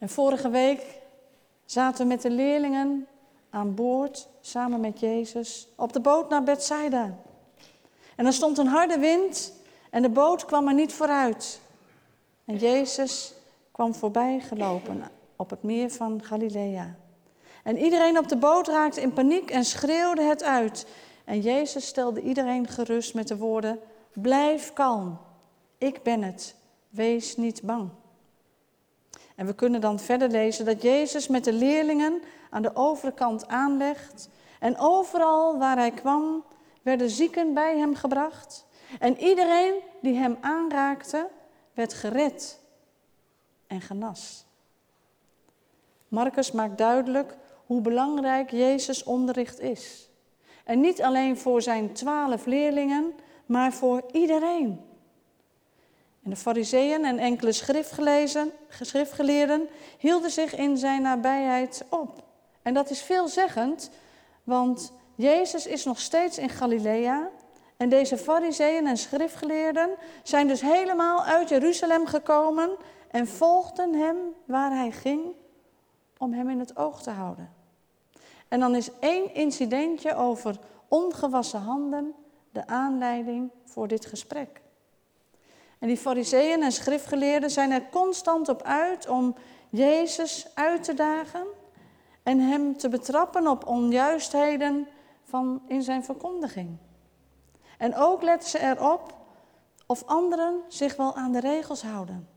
En vorige week zaten we met de leerlingen aan boord, samen met Jezus, op de boot naar Bethsaida. En er stond een harde wind en de boot kwam er niet vooruit. En Jezus kwam voorbij gelopen op het meer van Galilea. En iedereen op de boot raakte in paniek en schreeuwde het uit. En Jezus stelde iedereen gerust met de woorden: Blijf kalm, ik ben het, wees niet bang. En we kunnen dan verder lezen dat Jezus met de leerlingen aan de overkant aanlegt. En overal waar hij kwam, werden zieken bij hem gebracht. En iedereen die hem aanraakte, werd gered en genas. Marcus maakt duidelijk hoe belangrijk Jezus onderricht is. En niet alleen voor zijn twaalf leerlingen, maar voor iedereen. En de fariseeën en enkele schriftgeleerden hielden zich in zijn nabijheid op. En dat is veelzeggend, want Jezus is nog steeds in Galilea. En deze fariseeën en schriftgeleerden zijn dus helemaal uit Jeruzalem gekomen en volgden hem waar hij ging om hem in het oog te houden. En dan is één incidentje over ongewassen handen de aanleiding voor dit gesprek. En die fariseeën en schriftgeleerden zijn er constant op uit om Jezus uit te dagen en hem te betrappen op onjuistheden van in zijn verkondiging. En ook letten ze erop of anderen zich wel aan de regels houden.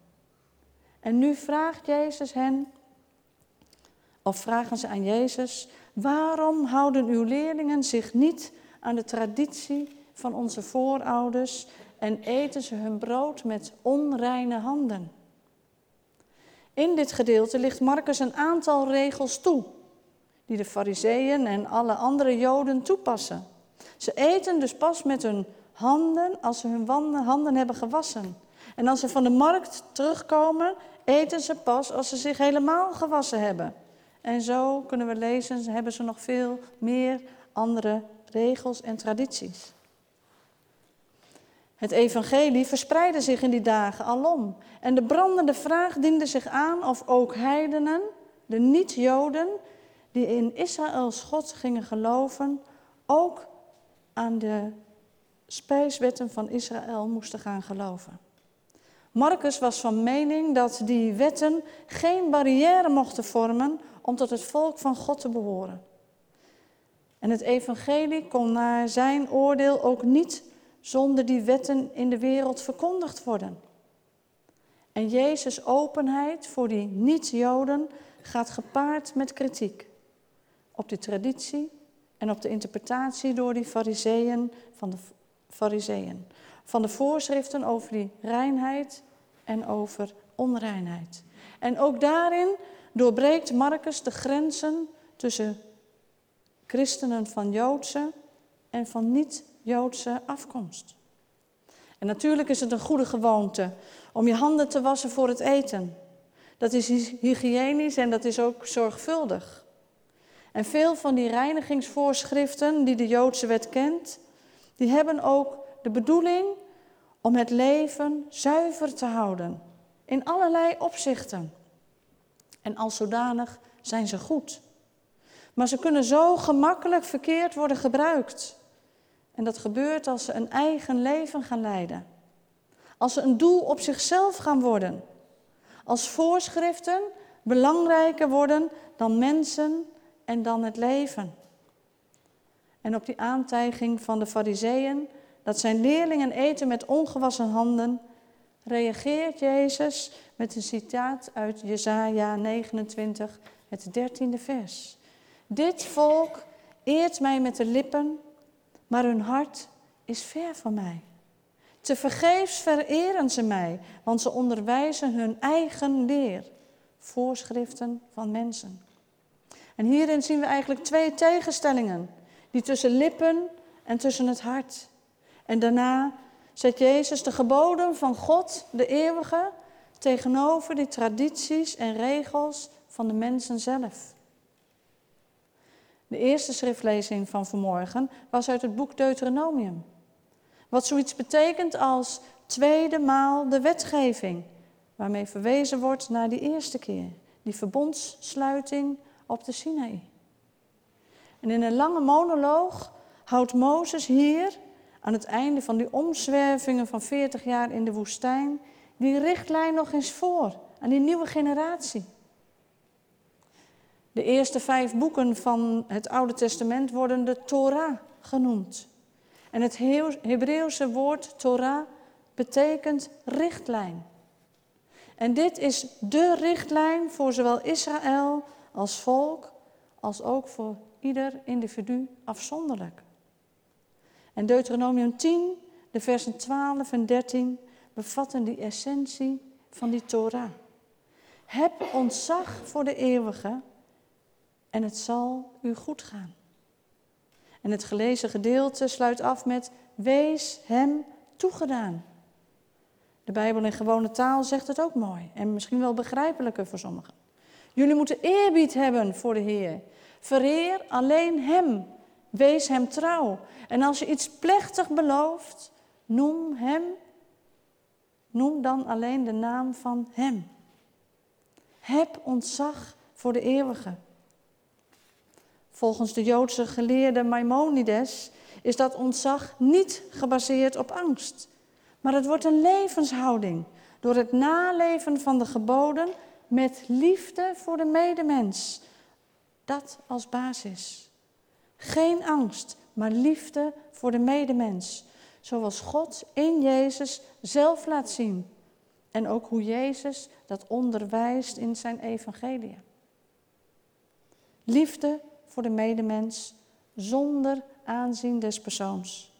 En nu vraagt Jezus hen, of vragen ze aan Jezus, waarom houden uw leerlingen zich niet aan de traditie van onze voorouders en eten ze hun brood met onreine handen? In dit gedeelte ligt Marcus een aantal regels toe, die de Fariseeën en alle andere Joden toepassen. Ze eten dus pas met hun handen als ze hun handen hebben gewassen. En als ze van de markt terugkomen, eten ze pas als ze zich helemaal gewassen hebben. En zo kunnen we lezen, hebben ze nog veel meer andere regels en tradities. Het evangelie verspreidde zich in die dagen alom. En de brandende vraag diende zich aan of ook heidenen, de niet-Joden, die in Israëls God gingen geloven, ook aan de spijswetten van Israël moesten gaan geloven. Marcus was van mening dat die wetten geen barrière mochten vormen om tot het volk van God te behoren. En het evangelie kon naar zijn oordeel ook niet zonder die wetten in de wereld verkondigd worden. En Jezus' openheid voor die niet-Joden gaat gepaard met kritiek op die traditie en op de interpretatie door die fariseeën van de fariseeën. Van de voorschriften over die reinheid en over onreinheid. En ook daarin doorbreekt Marcus de grenzen tussen christenen van Joodse en van niet-Joodse afkomst. En natuurlijk is het een goede gewoonte om je handen te wassen voor het eten. Dat is hygiënisch en dat is ook zorgvuldig. En veel van die reinigingsvoorschriften die de Joodse wet kent, die hebben ook de bedoeling om het leven zuiver te houden. In allerlei opzichten. En als zodanig zijn ze goed. Maar ze kunnen zo gemakkelijk verkeerd worden gebruikt. En dat gebeurt als ze een eigen leven gaan leiden. Als ze een doel op zichzelf gaan worden. Als voorschriften belangrijker worden dan mensen en dan het leven. En op die aantijging van de fariseeën dat zijn leerlingen eten met ongewassen handen, reageert Jezus met een citaat uit Jesaja 29, het dertiende vers. Dit volk eert mij met de lippen, maar hun hart is ver van mij. Te vergeefs vereren ze mij, want ze onderwijzen hun eigen leer, voorschriften van mensen. En hierin zien we eigenlijk twee tegenstellingen, die tussen lippen en tussen het hart. En daarna zet Jezus de geboden van God, de eeuwige, tegenover die tradities en regels van de mensen zelf. De eerste schriftlezing van vanmorgen was uit het boek Deuteronomium. Wat zoiets betekent als tweede maal de wetgeving, waarmee verwezen wordt naar die eerste keer. die verbondssluiting op de Sinaï. En in een lange monoloog houdt Mozes hier, aan het einde van die omzwervingen van 40 jaar in de woestijn, die richtlijn nog eens voor aan die nieuwe generatie. De eerste vijf boeken van het Oude Testament worden de Torah genoemd. En het Hebreeuwse woord Torah betekent richtlijn. En dit is de richtlijn voor zowel Israël als volk, als ook voor ieder individu afzonderlijk. En Deuteronomium 10, de versen 12 en 13, bevatten die essentie van die Torah. Heb ontzag voor de eeuwige en het zal u goed gaan. En het gelezen gedeelte sluit af met wees hem toegedaan. De Bijbel in gewone taal zegt het ook mooi en misschien wel begrijpelijker voor sommigen. Jullie moeten eerbied hebben voor de Heer. Vereer alleen Hem. Wees Hem trouw. En als je iets plechtig belooft, noem Hem. Noem dan alleen de naam van Hem. Heb ontzag voor de eeuwige. Volgens de Joodse geleerde Maimonides is dat ontzag niet gebaseerd op angst, maar het wordt een levenshouding door het naleven van de geboden met liefde voor de medemens. Dat als basis. Geen angst, maar liefde voor de medemens. Zoals God in Jezus zelf laat zien. En ook hoe Jezus dat onderwijst in zijn evangelie. Liefde voor de medemens zonder aanzien des persoons.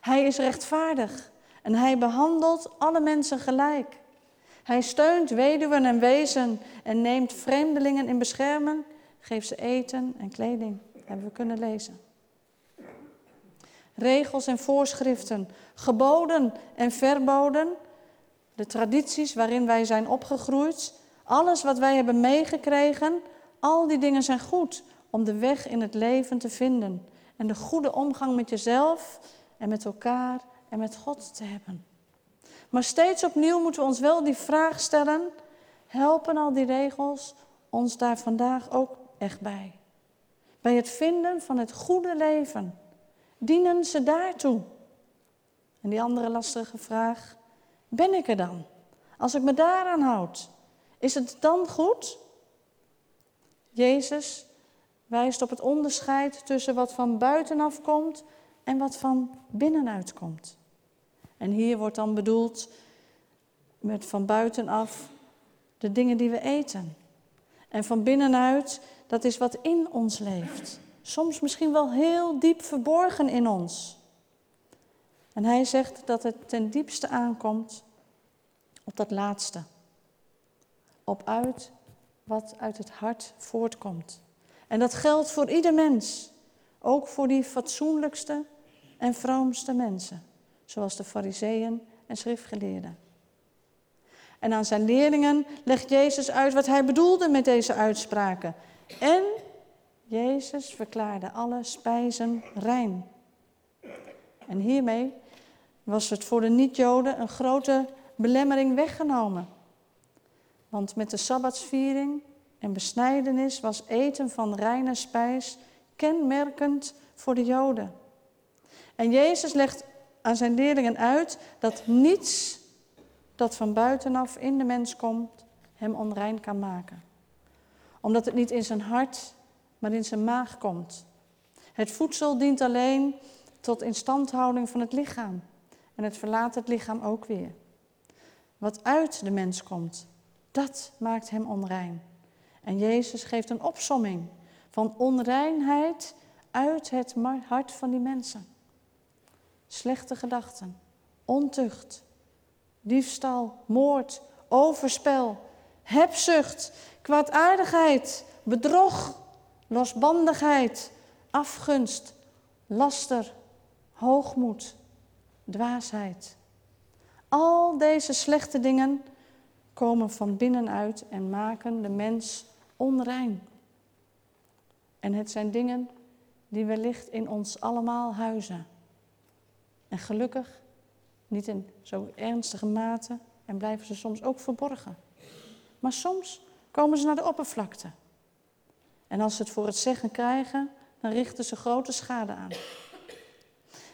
Hij is rechtvaardig en hij behandelt alle mensen gelijk. Hij steunt weduwen en wezen en neemt vreemdelingen in bescherming, geeft ze eten en kleding. hebben we kunnen lezen. Regels en voorschriften, geboden en verboden, de tradities waarin wij zijn opgegroeid, alles wat wij hebben meegekregen, al die dingen zijn goed om de weg in het leven te vinden en de goede omgang met jezelf en met elkaar en met God te hebben. Maar steeds opnieuw moeten we ons wel die vraag stellen: helpen al die regels ons daar vandaag ook echt bij? Bij het vinden van het goede leven. Dienen ze daartoe? En die andere lastige vraag: ben ik er dan? Als ik me daaraan houd, is het dan goed? Jezus wijst op het onderscheid tussen wat van buitenaf komt en wat van binnenuit komt. En hier wordt dan bedoeld met van buitenaf de dingen die we eten. En van binnenuit, dat is wat in ons leeft. Soms misschien wel heel diep verborgen in ons. En hij zegt dat het ten diepste aankomt op dat laatste. Op uit wat uit het hart voortkomt. En dat geldt voor ieder mens, ook voor die fatsoenlijkste en vroomste mensen, zoals de fariseeën en schriftgeleerden. En aan zijn leerlingen legt Jezus uit wat hij bedoelde met deze uitspraken. En Jezus verklaarde alle spijzen rein. En hiermee was het voor de niet-Joden een grote belemmering weggenomen. Want met de Sabbatsviering en besnijdenis was eten van reine spijs kenmerkend voor de Joden. En Jezus legt aan zijn leerlingen uit dat niets dat van buitenaf in de mens komt hem onrein kan maken. Omdat het niet in zijn hart, maar in zijn maag komt. Het voedsel dient alleen tot instandhouding van het lichaam. En het verlaat het lichaam ook weer. Wat uit de mens komt, dat maakt hem onrein. En Jezus geeft een opsomming van onreinheid uit het hart van die mensen. Slechte gedachten, ontucht, diefstal, moord, overspel, hebzucht, kwaadaardigheid, bedrog, losbandigheid, afgunst, laster, hoogmoed, dwaasheid. Al deze slechte dingen komen van binnenuit en maken de mens onrein. En het zijn dingen die wellicht in ons allemaal huizen. En gelukkig niet in zo ernstige mate en blijven ze soms ook verborgen. Maar soms komen ze naar de oppervlakte. En als ze het voor het zeggen krijgen, dan richten ze grote schade aan.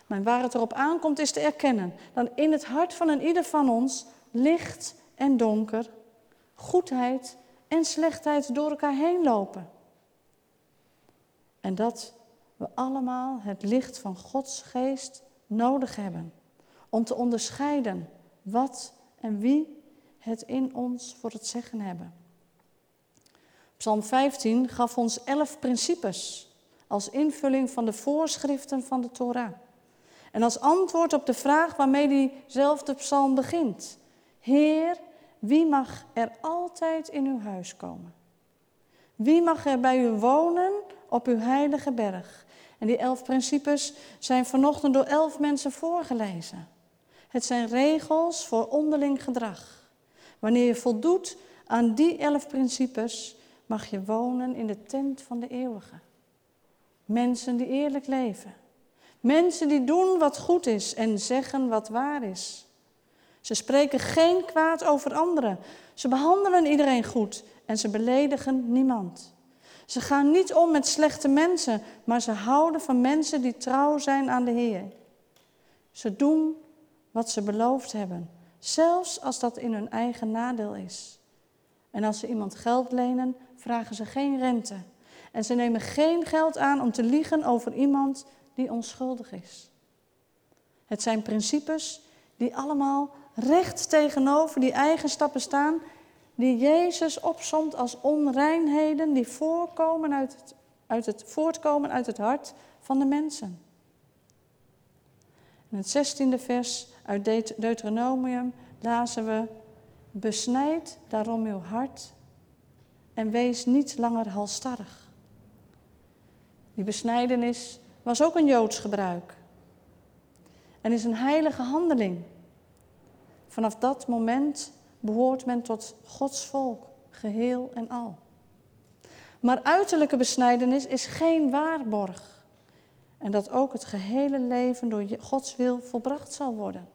Maar waar het erop aankomt is te erkennen dat in het hart van een ieder van ons licht en donker, goedheid en slechtheid door elkaar heen lopen. En dat we allemaal het licht van Gods geest nodig hebben om te onderscheiden wat en wie het in ons voor het zeggen hebben. Psalm 15 gaf ons elf principes als invulling van de voorschriften van de Torah. En als antwoord op de vraag waarmee diezelfde psalm begint. Heer, wie mag er altijd in uw huis komen? Wie mag er bij u wonen op uw heilige berg? En die elf principes zijn vanochtend door elf mensen voorgelezen. Het zijn regels voor onderling gedrag. Wanneer je voldoet aan die elf principes, mag je wonen in de tent van de eeuwige. Mensen die eerlijk leven. Mensen die doen wat goed is en zeggen wat waar is. Ze spreken geen kwaad over anderen. Ze behandelen iedereen goed en ze beledigen niemand. Ze gaan niet om met slechte mensen, maar ze houden van mensen die trouw zijn aan de Heer. Ze doen wat ze beloofd hebben, zelfs als dat in hun eigen nadeel is. En als ze iemand geld lenen, vragen ze geen rente. En ze nemen geen geld aan om te liegen over iemand die onschuldig is. Het zijn principes die allemaal recht tegenover die eigenschappen staan die Jezus opsomt als onreinheden die voorkomen uit het, uit het, voortkomen uit het hart van de mensen. In het zestiende vers uit Deuteronomium lazen we: Besnijd daarom uw hart en wees niet langer halstarrig. Die besnijdenis was ook een Joods gebruik en is een heilige handeling. Vanaf dat moment behoort men tot Gods volk, geheel en al. Maar uiterlijke besnijdenis is geen waarborg. En dat ook het gehele leven door Gods wil volbracht zal worden.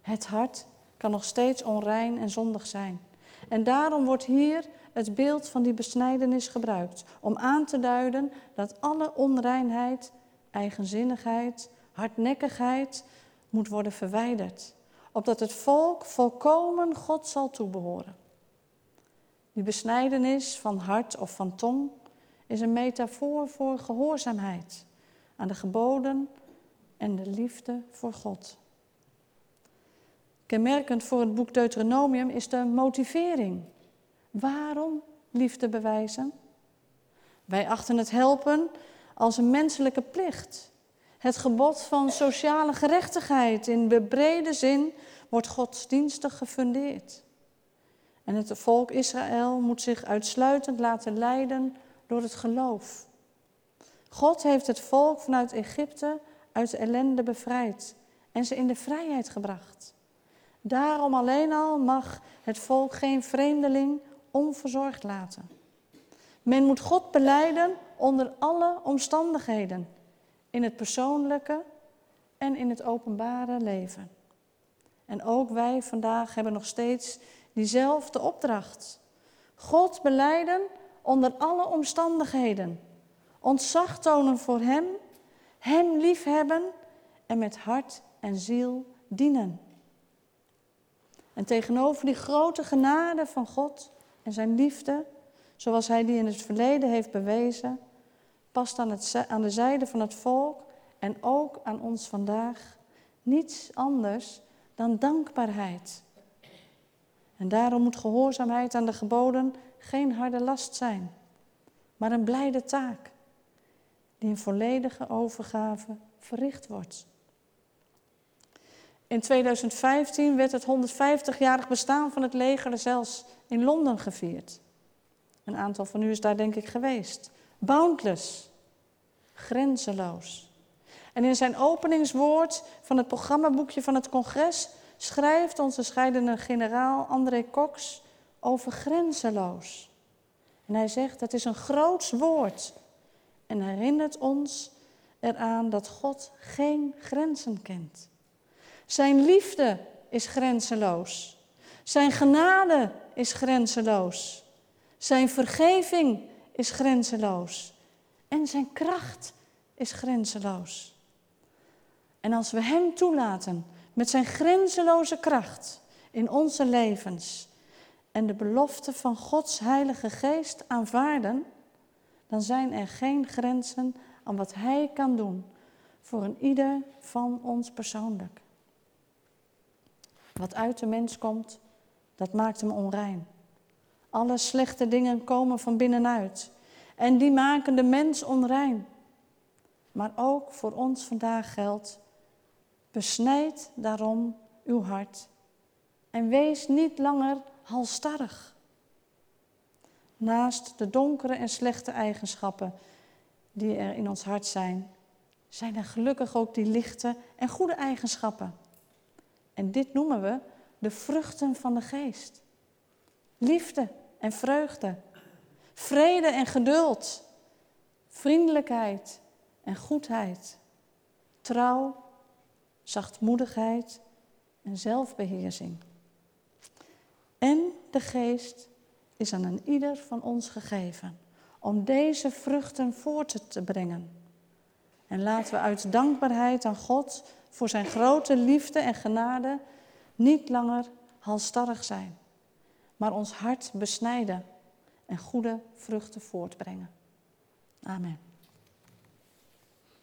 Het hart kan nog steeds onrein en zondig zijn. En daarom wordt hier het beeld van die besnijdenis gebruikt. Om aan te duiden dat alle onreinheid, eigenzinnigheid, hardnekkigheid moet worden verwijderd opdat het volk volkomen God zal toebehoren. Die besnijdenis van hart of van tong is een metafoor voor gehoorzaamheid aan de geboden en de liefde voor God. Kenmerkend voor het boek Deuteronomium is de motivering. Waarom liefde bewijzen? Wij achten het helpen als een menselijke plicht. Het gebod van sociale gerechtigheid in de brede zin wordt godsdienstig gefundeerd. En het volk Israël moet zich uitsluitend laten leiden door het geloof. God heeft het volk vanuit Egypte uit de ellende bevrijd en ze in de vrijheid gebracht. Daarom alleen al mag het volk geen vreemdeling onverzorgd laten. Men moet God beleiden onder alle omstandigheden, in het persoonlijke en in het openbare leven. En ook wij vandaag hebben nog steeds diezelfde opdracht. God beleiden onder alle omstandigheden. Ontzag tonen voor Hem, Hem liefhebben en met hart en ziel dienen. En tegenover die grote genade van God en zijn liefde, zoals Hij die in het verleden heeft bewezen, past aan, het, aan de zijde van het volk en ook aan ons vandaag niets anders dan dankbaarheid. En daarom moet gehoorzaamheid aan de geboden geen harde last zijn, maar een blijde taak, die in volledige overgave verricht wordt. In 2015 werd het 150-jarig bestaan van het leger zelfs in Londen gevierd. Een aantal van u is daar denk ik geweest. Boundless, grenzeloos. En in zijn openingswoord van het programmaboekje van het congres schrijft onze scheidende generaal André Cox over grenzeloos. En hij zegt, het is een groots woord en herinnert ons eraan dat God geen grenzen kent. Zijn liefde is grenzeloos. Zijn genade is grenzeloos. Zijn vergeving is grenzeloos. En zijn kracht is grenzeloos. En als we Hem toelaten met zijn grenzeloze kracht in onze levens en de belofte van Gods Heilige Geest aanvaarden, dan zijn er geen grenzen aan wat Hij kan doen voor een ieder van ons persoonlijk. Wat uit de mens komt, dat maakt hem onrein. Alle slechte dingen komen van binnenuit en die maken de mens onrein. Maar ook voor ons vandaag geldt, besnijd daarom uw hart en wees niet langer halstarrig. Naast de donkere en slechte eigenschappen die er in ons hart zijn, zijn er gelukkig ook die lichte en goede eigenschappen. En dit noemen we de vruchten van de geest. Liefde en vreugde, vrede en geduld, vriendelijkheid en goedheid, trouw, zachtmoedigheid en zelfbeheersing. En de geest is aan een ieder van ons gegeven om deze vruchten voort te brengen. En laten we uit dankbaarheid aan God voor zijn grote liefde en genade niet langer halstarrig zijn, maar ons hart besnijden en goede vruchten voortbrengen. Amen.